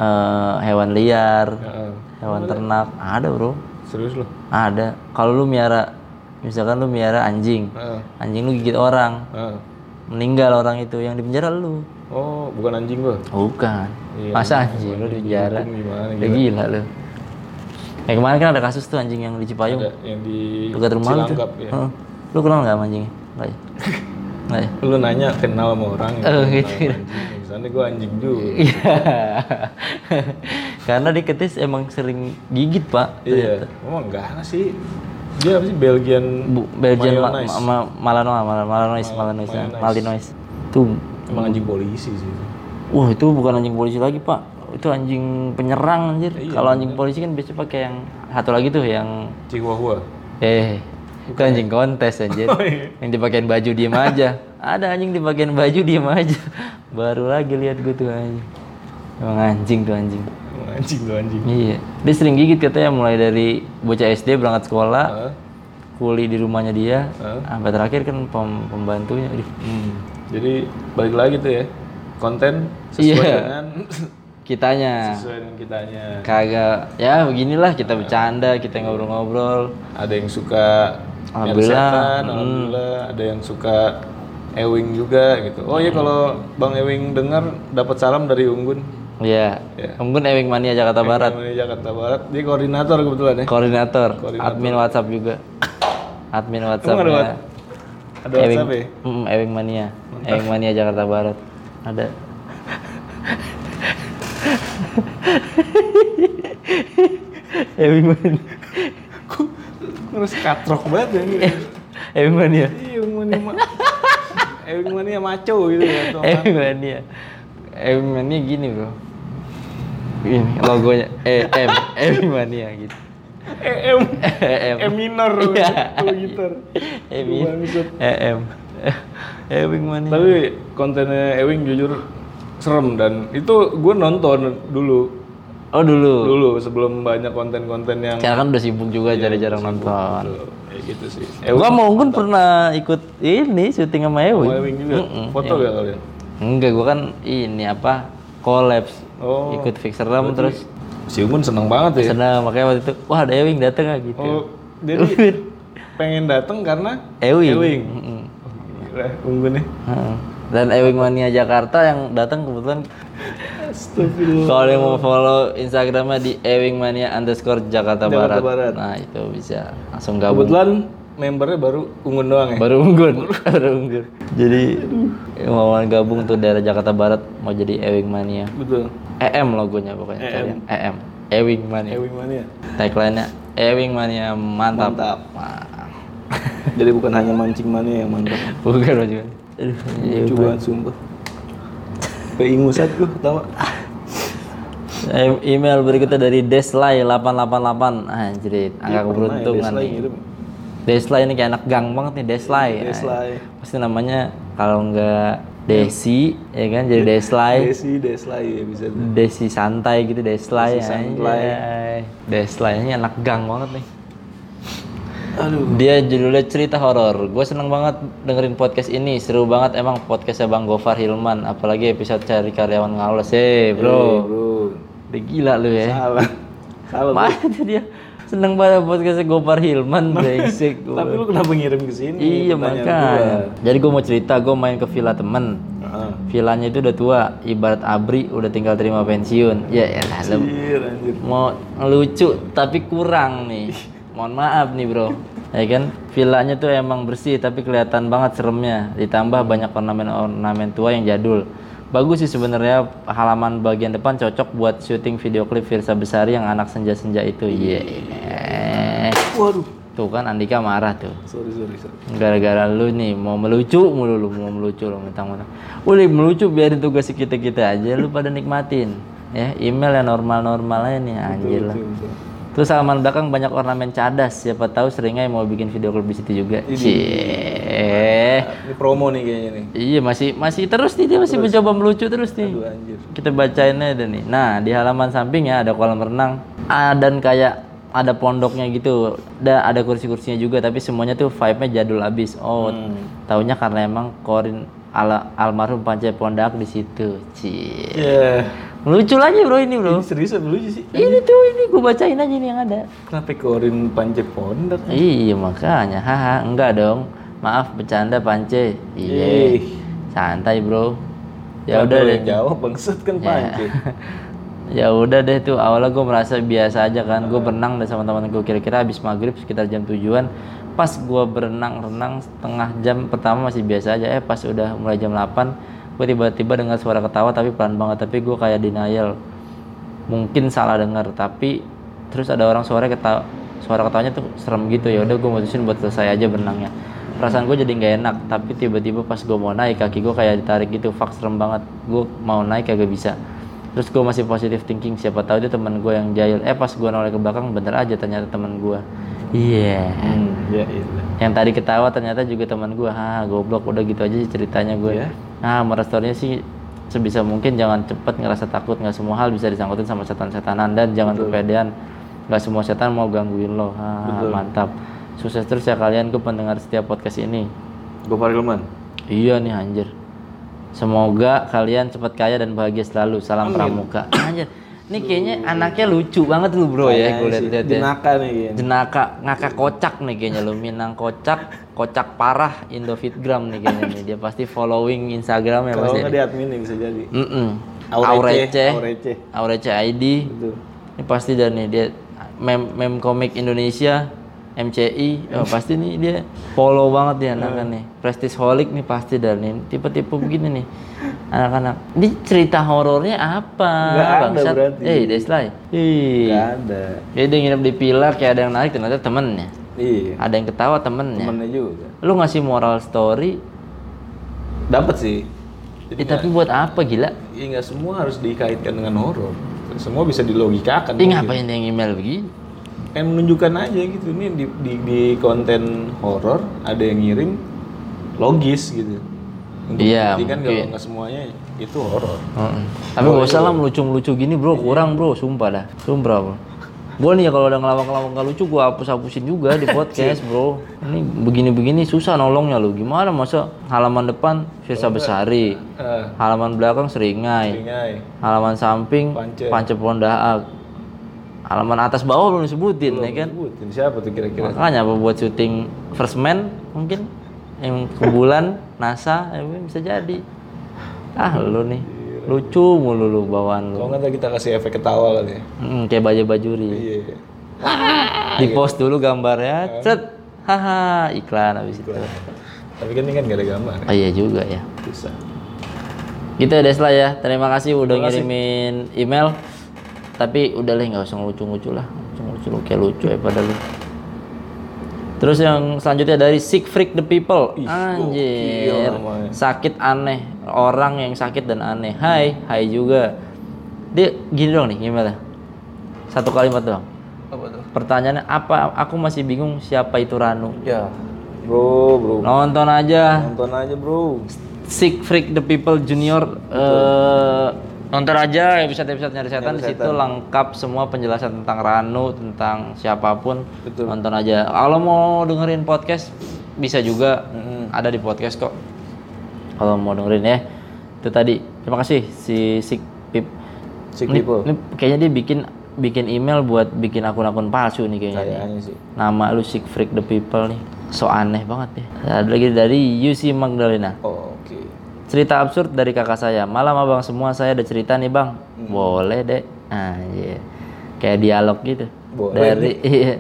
eh, hewan liar Heeh. hewan ternak. Ada bro. Serius loh ada. Kalau lu miara misalkan lu miara anjing Heeh. anjing lu gigit orang. Heeh. Meninggal orang itu yang di penjara lu. Oh bukan anjing gua? Bukan. Iya, masa anjing? lu di penjara. Gimana Udah gila. lu. Ya kemarin kan ada kasus tuh anjing yang di Cipayung. Ada yang di dekat rumah lu tuh. Ya Heeh. lu kenal nggak sama anjingnya nggak ya? [laughs] Nggak ya? Lu nanya kenal sama orang ya, Oh, gitu. anjing. misalnya gua anjing juga. [laughs] Iya. [laughs] Karena di Ketis emang sering gigit, Pak. iya. Emang enggak sih dia apa sih Belgian Bu, Belgian ma Mayonnaise. ma ma Malanois, Mal- Malanois, Malanois, Mayonnaise. Malinois. Itu emang anjing polisi sih. Wah, itu bukan anjing polisi lagi, Pak. itu anjing penyerang anjir. Iya, Kalau anjing polisi kan biasanya pakai yang satu lagi tuh yang Chihuahua. eh itu anjing kontes anjir. [laughs] Oh, iya. yang dipakein baju diem aja. Ada anjing dipakein baju diem aja. [laughs] Baru lagi lihat gue tuh anjing. Emang anjing tuh anjing. Anjing tuh anjing. Iya. Dia sering gigit katanya mulai dari bocah SD berangkat sekolah, Hah? kuli di rumahnya dia, Hah? sampai terakhir kan pem- pembantunya. Hmm. Jadi balik lagi tuh ya. Konten sesuai Iya. dengan [laughs] Kitanya sesuai dengan kitanya. kagak ya beginilah kita bercanda, kita ngobrol-ngobrol. Ada yang suka Alhamdulillah. Mersetan, Hmm. alhamdulillah. Ada yang suka Ewing juga gitu. Oh iya kalau Bang Ewing dengar dapat salam dari Unggun. Iya. Iya. Mungkin Ewing Mania Jakarta Barat. Dari Jakarta Barat. Dia koordinator kebetulan ya. Koordinator, Koordinator. admin WhatsApp juga. Admin Emang ada. Wat- Ada Ewing, WhatsApp ya? Mm, Ewing Mania. Ewing Mania Jakarta Barat. Ada. Ewing Mania. Terus katrok banget ya ini. Ewing Mania. Iya, Ewing mania ma Ewing mania maco gitu ya. [laughs] Ewing Mania. Ewing Mania gini bro. Ini logonya E M [laughs] Ewing Mania gitu. Eh, em, E M. [laughs] em minor Iya. kalau gitar. E Bangsat. E M. Ewing [laughs] Mania. Tapi kontennya Ewing jujur serem dan itu gue nonton dulu Oh dulu. dulu sebelum banyak konten-konten yang Karena kan udah sibuk juga jadi jarang nonton. Kayak gitu sih. Gua mau Unggun pernah ikut ini syuting sama Ewing. Ewing juga. Foto gak kalian? Enggak, gua kan ini apa? Collabs. Oh. Ikut fix serem terus Si Unggun seneng banget ya. senang makanya waktu itu wah ada Ewing dateng ah gitu. Oh, jadi [laughs] pengen dateng karena Ewing. Ewing. Gila, nih. Heeh. Dan Ewing Mania Jakarta yang datang kebetulan kalau yang mau follow Instagramnya di Ewing Mania underscore Jakarta, Jakarta Barat. Barat. Nah itu bisa langsung gabung. Kebetulan membernya baru Unggun doang ya. baru unggun [laughs] baru unggun jadi mau gabung tuh daerah Jakarta Barat mau jadi Ewing Mania Betul. EM logonya pokoknya EM. kalian EM Ewing Mania Ewing mania. tagline-nya Ewing Mania mantap, Mantap. [laughs] Jadi bukan hanya mancing mania yang mantap. bukan aduh Lucu banget sumpah. Keingusan gue. E- email berikutnya dari Deslay 888 anjir angka ya, keberuntungan Deslay nih. Deslay ini kayak anak gang banget nih Deslay Deslay. pasti namanya kalau enggak Desi ya kan jadi Deslay Desi, Deslay ya bisa tuh. Desi santai gitu Deslay Desi santai. anjay. Deslay ini anak gang banget nih Aduh. dia judulnya cerita horor gue seneng banget dengerin podcast ini seru banget emang podcastnya bang Gofar Hilman apalagi episode cari karyawan ngawles eh bro Eh, bro. udah gila lu ya Salah. Salah. mana dia seneng banget podcastnya Gofar Hilman [laughs] brengsek. Tapi lu kenapa ngirim ke sini? iya makanya jadi gue mau cerita gue main ke villa temen. Heeh. villanya itu udah tua ibarat abri udah tinggal terima pensiun ya anjir. mau lucu tapi kurang nih [laughs] mohon maaf nih bro ya kan villanya tuh emang bersih tapi kelihatan banget seremnya ditambah banyak ornamen-ornamen tua yang jadul bagus sih sebenarnya halaman bagian depan cocok buat syuting video klip Virsa Besari yang anak senja-senja itu. Iya Waduh. tuh kan Andika marah tuh. Sorry, sorry, sorry. gara-gara lu nih mau melucu mulu lu mau melucu lu mentang-mentang. Udah melucu biarin tugas kita kita aja lu pada nikmatin. Ya email yang normal-normal aja nih anjir lah. Betul, betul. Terus halaman belakang banyak ornamen cadas. Siapa tahu seringnya mau bikin video klip di situ juga. Cie. Ini promo nih kayaknya nih. iya masih masih terus nih dia masih mencoba melucu terus nih. Aduh, anjir. kita bacain aja nih. Nah di halaman sampingnya ada kolam renang. Ah, dan kayak ada pondoknya gitu. Ada ada kursi-kursinya juga tapi semuanya tuh vibe-nya jadul abis. Oh Hmm. taunya karena emang korin ala almarhum Pancai Pondak di situ. Cie. Ya. Lucu lagi bro ini bro. Ini serius apa lucu sih? ini tuh ini gue bacain aja nih yang ada. Kenapa korin panjat pondok? iya makanya. Haha enggak dong. Maaf bercanda Pance. Iya. Santai bro. Ya udah deh. jawab bangsat kan panjat. [laughs] ya udah deh tuh. Awalnya gue merasa biasa aja kan. Gue berenang deh sama teman gue kira-kira habis maghrib sekitar jam tujuan pas gue berenang renang setengah jam pertama masih biasa aja. Eh pas udah mulai jam 8 gue tiba-tiba dengar suara ketawa tapi pelan banget tapi gue kayak denial. Mungkin salah dengar tapi terus ada orang suara ketawa suara ketawanya tuh serem gitu. Ya udah gue mutusin buat selesai aja berenangnya perasaan gue jadi nggak enak tapi tiba-tiba pas gue mau naik kaki gue kayak ditarik gitu. Fuck serem banget. Gue mau naik kagak bisa. Terus gue masih positive thinking. Siapa tahu itu teman gue yang jahil. Eh pas gue noleh ke belakang bener aja ternyata teman gue iya. Hmm, ya iya. yang tadi ketawa ternyata juga teman gue ah goblok udah gitu aja sih ceritanya gue Iya. nah merestornya sih sebisa mungkin jangan cepet ngerasa takut. Nggak semua hal bisa disangkutin sama setan-setanan. Dan jangan kepedean. Nggak semua setan mau gangguin lo. Ah, Betul. mantap. Sukses terus ya kalian gue pendengar setiap podcast ini. Gofar Hilman. iya nih anjir. Semoga kalian cepat kaya dan bahagia selalu. Salam pramuka. [coughs] Anjir ini kayaknya anaknya lucu banget lu bro ya gue lihat-lihat ya Jenaka nih kayaknya. jenaka ngakak kocak nih kayaknya lu Minang kocak kocak parah Indofitgram nih kayaknya nih dia pasti following Instagram ya Kalau pasti nggak di admin nih bisa jadi. Mm-mm. Aurece, Aurece Aurece. Aurece ID Betul. ini pasti dan nih dia mem mem komik Indonesia MCI oh, pasti nih dia follow banget dia anak nih Prestige Holic nih pasti dan nih tipe-tipe begini nih anak-anak ini cerita horornya apa Nggak ada bangsat? berarti. eh Deslay Ih. Nggak ada. Jadi dia nginep di pilar kayak ada yang narik ternyata temennya. Iya. Ada yang ketawa temennya. Temennya juga. Lu ngasih moral story, Dapat sih. Jadi eh, tapi buat apa gila? ya nggak semua harus dikaitkan dengan horor. Semua bisa dilogikakan. Ih mungkin. ngapain dia email begini? Kayak menunjukkan aja gitu nih di, di, di konten horor ada yang ngirim logis gitu. Untuk Iya, membuktikan kalau nggak semuanya itu horor. Heeh. Tapi gak usah lah melucu-melucu gini bro, kurang bro, sumpah dah. Sumpah bro. Gue nih ya kalau ada ngelawak-ngelawak gak lucu gue hapus-hapusin juga di [laughs] podcast bro. Ini begini-begini susah nolongnya lu. Gimana masa halaman depan Firsa Besari, Eh, halaman belakang Seringai, Ringai. halaman samping Pance. Pance Pondaak, halaman atas bawah belum disebutin ya kan? Sebutin siapa tuh kira-kira? Makanya apa buat syuting First Man mungkin yang ke bulan NASA ya bisa jadi. Ah lu nih lucu mulu lu bawaan lu. Kalau nggak kita kasih efek ketawa kali ya. Hmm, kayak baju bajuri. Iya. Di post dulu gambarnya, cet. Haha, iklan habis itu. Tapi kan ini kan nggak ada gambar. Oh iya juga ya. Susah. Gitu ya Desla ya. Terima kasih udah ngirimin email. Tapi udah lah nggak usah lucu-lucu lah. Lucu-lucu lu kayak lucu ya pada lu. Terus yang selanjutnya dari Sick Freak the People. Ih, Anjir. namanya. Sakit aneh. Orang yang sakit dan aneh. Hai, hai juga. Dia gini dong nih gimana? Satu kalimat doang. Apa tuh? Pertanyaannya apa? Aku masih bingung siapa itu Ranu. Ya. Bro, bro. Nonton aja. Nonton aja, bro. Sick Freak the People Junior nonton aja episode-episode nyari setan di situ lengkap semua penjelasan tentang Ranu, tentang siapa pun. Betul. Nonton aja. Kalau mau dengerin podcast bisa juga Mm-mm. ada di podcast kok. Kalau mau dengerin ya. Itu tadi. Terima kasih si Sick Pip. Sick Ini, people. ini kayaknya dia bikin bikin email buat bikin akun-akun palsu nih kayaknya. nih. Kayaknya sih. Nama lu Sick Freak the People nih. So aneh banget ya. Ada lagi dari UC Magdalena. Oh, oke. Cerita absurd dari kakak saya. Malam abang semua saya ada cerita nih bang. Boleh deh. Anjir. Kayak dialog gitu. Boleh dari [laughs] iya.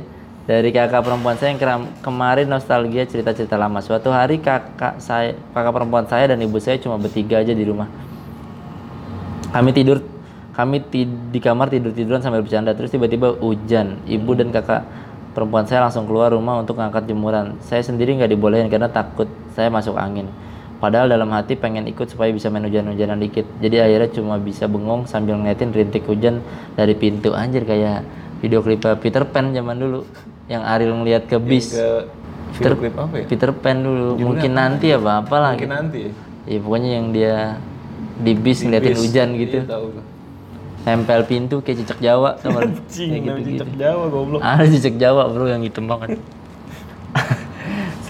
Dari kakak perempuan saya yang keram- kemarin nostalgia cerita-cerita lama. Suatu hari kakak saya, kakak perempuan saya dan ibu saya cuma bertiga aja di rumah. Kami tidur, kami ti- di kamar tidur tiduran sambil bercanda. Terus tiba-tiba hujan. Ibu dan kakak perempuan saya langsung keluar rumah untuk ngangkat jemuran. Saya sendiri nggak dibolehin karena takut saya masuk angin. Padahal dalam hati pengen ikut supaya bisa main hujan-hujanan dikit. Jadi akhirnya cuma bisa bengong sambil ngeliatin rintik hujan dari pintu. Anjir kayak video klip Peter Pan zaman dulu. Yang Ariel ngeliat ke bis. Ke video klip apa ya? Peter Pan dulu. Mungkin nanti apa apalah Mungkin gitu. nanti ya. Ya pokoknya yang dia di bis ngeliatin Bis. hujan gitu. Iya, tahu. Nempel pintu kayak cicak Jawa [laughs] namanya gitu-gitu. cicak Jawa goblok. Ada cicak Jawa bro yang hitam banget. [laughs]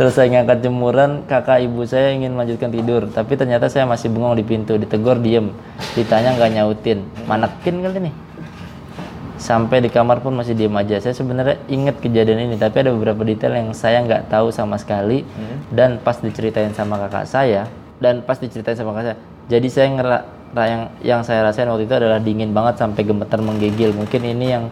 Selesai ngangkat jemuran, kakak ibu saya ingin melanjutkan tidur, tapi ternyata saya masih bengong di pintu, ditegur diem, ditanya nggak nyautin, manekin kali nih. Sampai di kamar pun masih diem aja. Saya sebenarnya inget kejadian ini, tapi ada beberapa detail yang saya nggak tahu sama sekali. Dan pas diceritain sama kakak saya, dan pas diceritain sama kakak saya, jadi saya ngera ra- yang yang saya rasain waktu itu adalah dingin banget sampai gemetar menggigil. Mungkin ini yang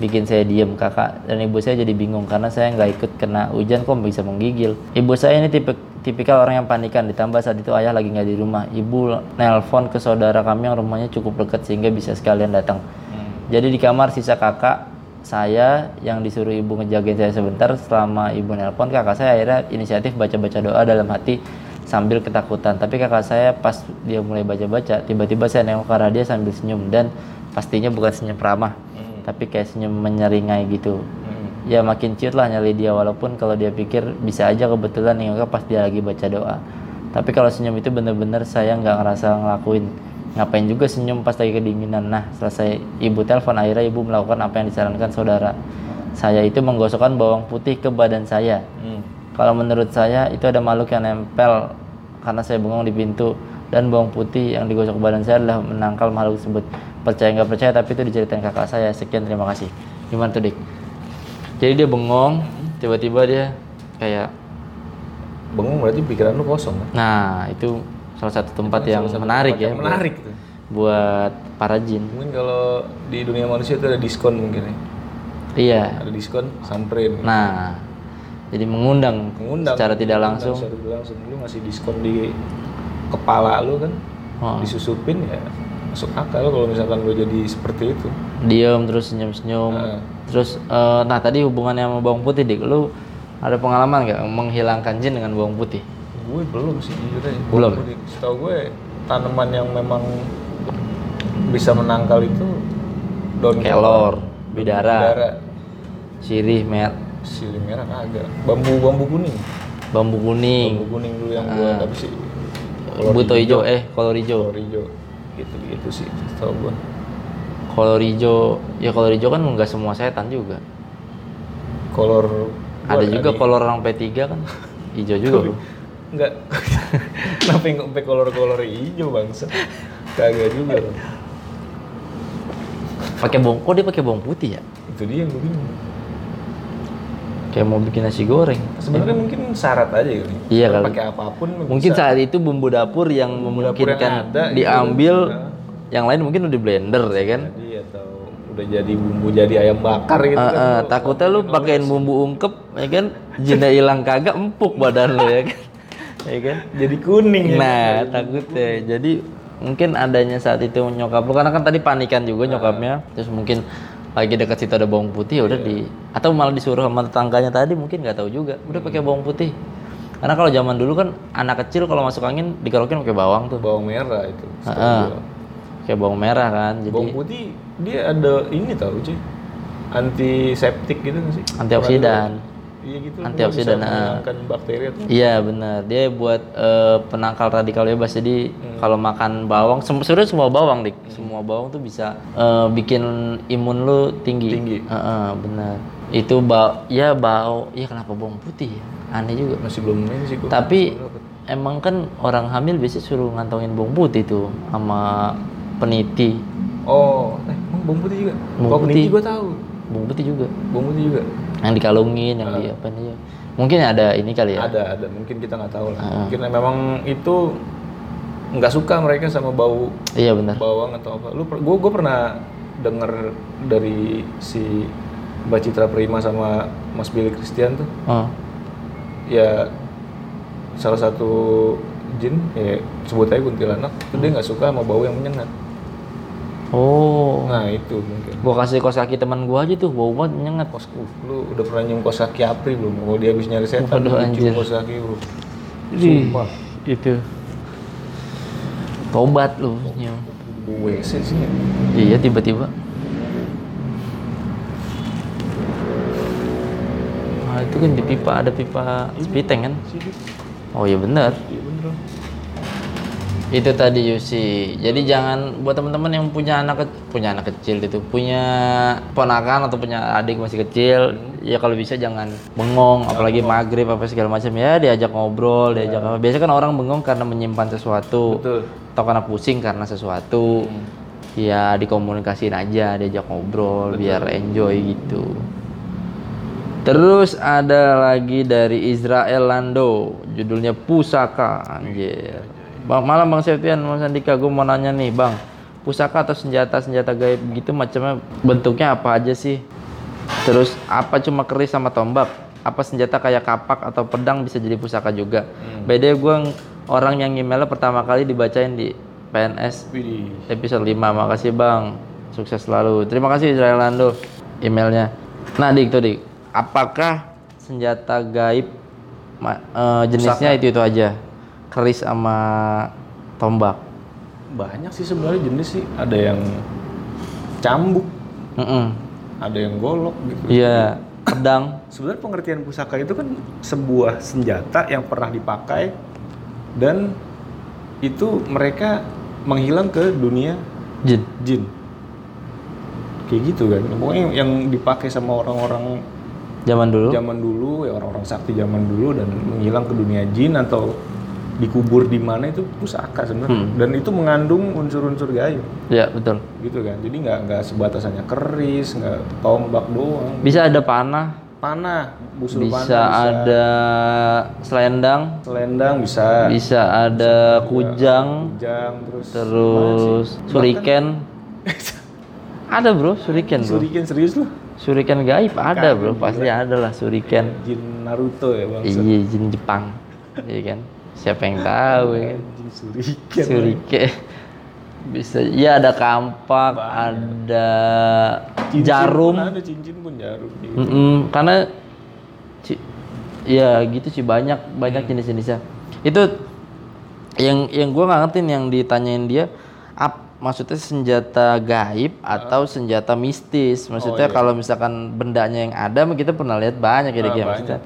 bikin saya diem. Kakak dan ibu saya jadi bingung karena saya nggak ikut kena hujan kok bisa menggigil? Ibu saya ini tipe tipikal orang yang panikan. Ditambah saat itu ayah lagi nggak di rumah. Ibu nelpon ke saudara kami yang rumahnya cukup dekat sehingga bisa sekalian datang. Jadi di kamar sisa kakak saya yang disuruh ibu ngejagain saya sebentar selama ibu nelpon kakak saya akhirnya inisiatif baca-baca doa dalam hati sambil ketakutan. Tapi kakak saya pas dia mulai baca-baca, tiba-tiba saya nengok ke arah dia sambil senyum. Dan pastinya bukan senyum ramah, Hmm. Tapi kayak senyum menyeringai gitu. Hmm. Ya makin ciut lah nyali dia walaupun kalau dia pikir bisa aja kebetulan nengoknya pas dia lagi baca doa. Tapi kalau senyum itu bener-bener saya nggak ngerasa ngelakuin. Ngapain juga senyum pas lagi kedinginan. Nah selesai ibu telepon akhirnya ibu melakukan apa yang disarankan saudara. Saya itu menggosokkan bawang putih ke badan saya. Hmm. Kalau menurut saya itu ada makhluk yang nempel karena saya bengong di pintu dan bawang putih yang digosok badan saya adalah menangkal makhluk tersebut. Percaya nggak percaya tapi itu diceritain kakak saya. Sekian terima kasih. Gimana tuh dik? Jadi dia bengong, tiba-tiba dia kayak, Bengong berarti pikiran lu kosong kan? nah itu salah satu tempat yang Salah satu menarik tempat ya. yang menarik tuh. Buat para jin. Mungkin kalau di dunia manusia itu ada diskon mungkin ya. Iya. Ada diskon samperin. Nah, jadi mengundang, Mengundang secara tidak langsung. secara tidak langsung lu ngasih diskon di kepala lu kan Oh. disusupin ya masuk akal kalau misalkan lu jadi seperti itu. Diem terus senyum-senyum. Heeh. Terus, eh, nah tadi hubungannya sama bawang putih dik, lu ada pengalaman nggak menghilangkan jin dengan bawang putih? gue belum sih jujur aja. Belum? Gue- setahu gue tanaman yang memang bisa menangkal itu daun Kelor, bidara, bidara. Sirih, mer, sirih merah kagak. Bambu bambu kuning. Bambu kuning, bambu kuning dulu yang gue Ah. tapi sih? Buto hijau, eh kolor hijau. kolor hijau gitu gitu sih setahu gue Kolor hijau, ya kolor hijau kan nggak semua setan juga. kolor Ada juga kolor orang P3 kan hijau juga bro. Enggak. [laughs] Kenapa yang kolor-kolor hijau bangsa? Kagak juga loh. Pakai bawang, kok dia pakai bawang putih ya? Itu dia yang gue bingung. Kayak mau bikin nasi goreng. Sebenarnya mungkin syarat aja gitu. Iya Kalau. Pakai apa pun Mungkin bisa. saat itu bumbu dapur yang Bumbu dapur yang memungkinkan ada itu. diambil, Nah. yang lain mungkin udah blender ya kan? Jadi atau udah jadi bumbu jadi ayam bakar gitu Eh, kan. lu takutnya lu pakein bumbu ungkep, ya kan? Jinnya hilang kagak empuk badan lu ya kan? Ya kan? jadi kuning ya. Nah, takutnya. Jadi mungkin adanya saat itu nyokap lu karena kan tadi panikan juga nyokapnya. Terus mungkin lagi dekat situ ada bawang putih ya udah di atau malah disuruh sama tetangganya tadi mungkin nggak tahu juga. Udah pakai bawang putih. Karena kalau zaman dulu kan anak kecil kalau masuk angin dikerokin pakai bawang tuh. Bawang merah itu. Kayak bawang merah kan. Jadi Bawang putih dia ada ini tau cuy. Antiseptik gitu nggak sih? Antioksidan. Iya gitu. Antioksidan, Bisa ah. menghilangkan bakteri atau Iya benar, dia buat eh, penangkal radikal bebas. Jadi kalau makan bawang, sem- sebenarnya semua bawang dik, semua bawang tuh bisa eh, bikin imun lu tinggi. Tinggi. Heeh, benar. Itu bau, ya bau, ya kenapa bawang putih ya? Aneh juga. masih belum ini sih gua. Tapi emang kan orang hamil biasanya suruh ngantongin bawang putih tuh sama peniti, Oh, eh, bawang putih juga? Bawang putih putih. gua tahu. bawang putih juga. Bawang putih juga. Yang dikalungin, yang di apa nih? Mungkin ada ini kali ya. Ada, ada. Mungkin kita nggak tahu lah. Ah. Mungkin memang itu nggak suka mereka sama bau Iya benar. bawang atau apa. Lu, gue gue pernah denger dari si Mbak Citra Prima sama Mas Billy Christian tuh. Oh. Ya salah satu jin, ya sebut aja kuntilanak, itu dia nggak suka sama bau yang menyengat. Oh. Nah itu mungkin. Gua kasih kos kaki teman gua aja tuh, bau banget nyengat. Kos, uh, lu udah pernah nyium kos kaki Apri belum? Kalau dia habis nyari setan, Waduh, lu anjir. kos kaki bro. Ih, Sumpah. Itu. Tobat lu. nyium. WC sih. Iya tiba-tiba. Nah, itu kan di pipa ada pipa spiteng kan? Oh iya benar. Iya. Itu tadi Yusi. Jadi jangan buat teman-teman yang punya anak punya anak kecil itu, punya ponakan atau punya adik masih kecil, ya kalau bisa jangan bengong, apalagi maghrib apa segala macam ya diajak ngobrol, diajak apa. Biasanya kan orang bengong karena menyimpan sesuatu, Betul. atau karena pusing karena sesuatu. Ya dikomunikasiin aja, diajak ngobrol biar enjoy gitu. Terus ada lagi dari Israel Lando, judulnya Pusaka, anjir. Bang, malam Bang Septian, Mas Andika, gue mau nanya nih Bang, pusaka atau senjata-senjata gaib gitu macamnya bentuknya apa aja sih? Terus apa cuma keris sama tombak? Apa senjata kayak kapak atau pedang bisa jadi pusaka juga? Beda gue orang yang emailnya pertama kali dibacain di PNS Widih. episode 5 makasih bang. Sukses selalu. Terima kasih Israel Lando emailnya. Nah dik tuh dik. Apakah senjata gaib eh, jenisnya itu itu aja keris sama tombak. Banyak sih sebenarnya jenis sih. Ada yang cambuk, Mm-mm. ada yang golok gitu. Iya, pedang. Sebenarnya pengertian pusaka itu kan sebuah senjata yang pernah dipakai dan itu mereka menghilang ke dunia Jin. jin. Kayak gitu kan. Pokoknya yang, yang dipakai sama orang-orang Zaman dulu. zaman dulu, ya orang-orang sakti zaman dulu dan menghilang ke dunia jin atau dikubur di mana itu pusaka sebenarnya. Dan itu mengandung unsur-unsur gaib Iya, betul. gitu kan. Jadi nggak nggak sebatas hanya keris, nggak tombak doang. Bisa ada panah, Panah, busur bisa panah, bisa ada selendang, selendang bisa, bisa ada kujang, kujang, terus terus suriken. Ada bro, suriken bro. Suriken serius loh. Suriken gaib ada bro, pasti ada lah suriken. Jin Naruto ya bang. Iya, jin Jepang, iya kan? Siapa yang tahu ya Suriken. Surike. Bisa, ya ada kampak, ada Cincin jarum. pun ada cincin pun jarum. gitu. Mm-mm, karena ci- ya gitu sih banyak banyak jenis-jenisnya. Itu yang yang gua nggak ngerti nih yang ditanyain dia ap, maksudnya senjata gaib atau senjata mistis. Maksudnya kalau misalkan bendanya yang ada kita pernah lihat banyak ya Dik, ya. maksudnya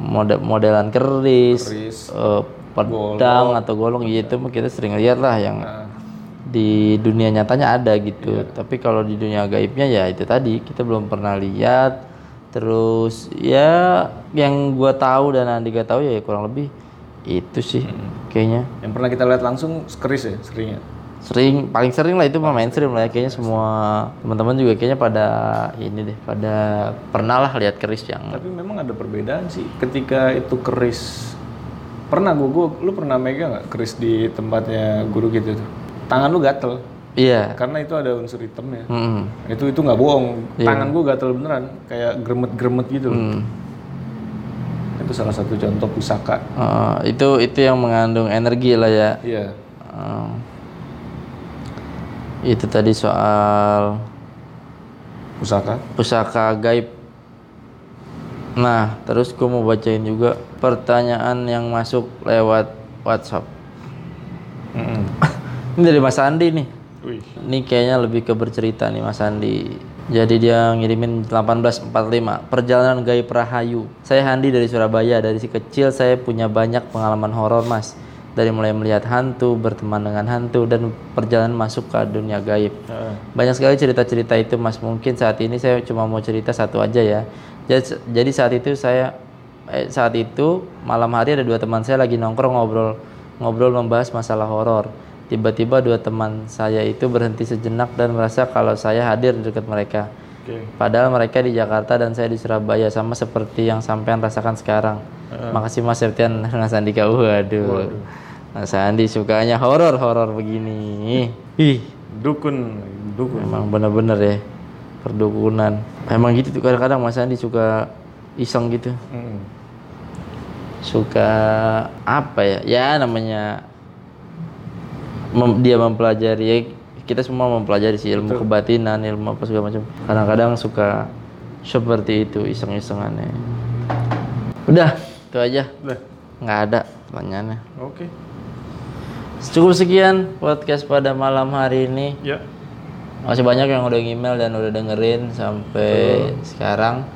model modelan keris, Keris, eh, pedang atau golong gitu kita sering lihat lah yang Nah, di dunia nyatanya ada gitu. Iya. Tapi kalau di dunia gaibnya ya itu tadi kita belum pernah lihat. Terus ya yang gua tahu dan Andika tahu ya kurang lebih itu sih kayaknya. yang pernah kita lihat langsung keris ya seringnya. Sering paling sering lah itu mah mainstream lah ya kayaknya semua teman-teman juga kayaknya pada ini deh pada pernah lah lihat keris yang Tapi memang ada perbedaan sih ketika itu keris pernah gua, gua lu pernah megang nggak keris di tempatnya guru gitu tuh tangan lu gatel iya. karena itu ada unsur hitamnya Mm-mm. itu itu nggak bohong tangan gua gatel beneran kayak gremet-gremet gitu. Mm. itu salah satu contoh pusaka Eh, itu itu yang mengandung energi lah ya. iya Eh, itu tadi soal pusaka pusaka gaib. Nah, terus gue mau bacain juga pertanyaan yang masuk lewat WhatsApp. Mm-mm. [laughs] Ini dari Mas Andi nih. Wih. Ini kayaknya lebih ke bercerita nih Mas Andi. Jadi dia ngirimin 1845 Perjalanan gaib Rahayu Saya Handi dari Surabaya Dari si kecil saya punya banyak pengalaman horor mas Dari mulai melihat hantu, berteman dengan hantu Dan perjalanan masuk ke dunia gaib. Banyak sekali cerita-cerita itu mas Mungkin saat ini saya cuma mau cerita satu aja ya Jadi, saat itu saya eh, Saat itu malam hari ada dua teman saya lagi nongkrong ngobrol Ngobrol membahas masalah horor. Tiba-tiba dua teman saya itu berhenti sejenak dan merasa kalau saya hadir di dekat mereka. Oke. Padahal mereka di Jakarta dan saya di Surabaya Sama seperti yang sampean rasakan sekarang. Makasih Mas Septian [laughs] Mas Andika Waduh. Mas Andi sukanya horor-horor begini. Ih Dukun, dukun. Memang bener-bener ya perdukunan. Emang gitu tuh kadang-kadang Mas Andi suka iseng gitu. Mm. Suka apa ya? Ya namanya mem- dia mempelajari ya, kita semua mempelajari sih ilmu kebatinan, ilmu apa segala macam. Kadang-kadang suka seperti itu iseng-isengannya. Udah, itu aja. Udah. Nggak ada pertanyaannya. Oke. Cukup sekian podcast pada malam hari ini. Ya. Masih banyak yang udah email dan udah dengerin sampai sekarang.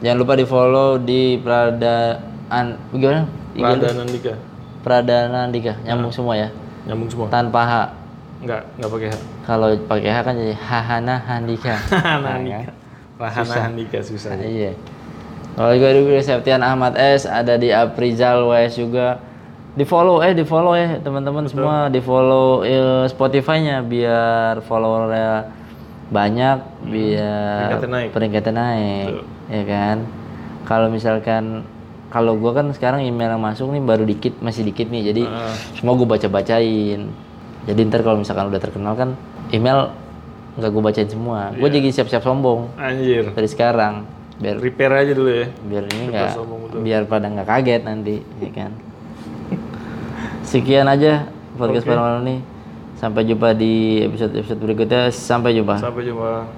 Jangan lupa di follow di Pradaan gimana? Pradana Nandika. Pradana Andika nyambung semua ya Nyambung semua. tanpa H. Enggak, enggak pakai H. Kalau pakai H kan jadi Hahana Handika. [laughs] Handika. Rahana Handika susah. Nah, iya. Kalau juga di Septian Ahmad S ada di Aprizal WS juga. Di follow eh di follow ya teman-teman semua di follow eh, Spotify-nya biar followernya banyak biar Peringkatnya naik. peringkatnya naik, ya kan. Kalau misalkan kalau gua kan sekarang email yang masuk nih baru dikit masih dikit nih jadi semua gua baca-bacain. Jadi ntar kalau misalkan udah terkenal kan email nggak gua bacain semua. Gue jadi siap-siap sombong Anjir. dari sekarang biar Repair aja dulu ya. biar ini nggak biar pada nggak kaget nanti ya kan sekian aja podcast pada malam ini. Sampai jumpa di episode episode berikutnya. Sampai jumpa. Sampai jumpa.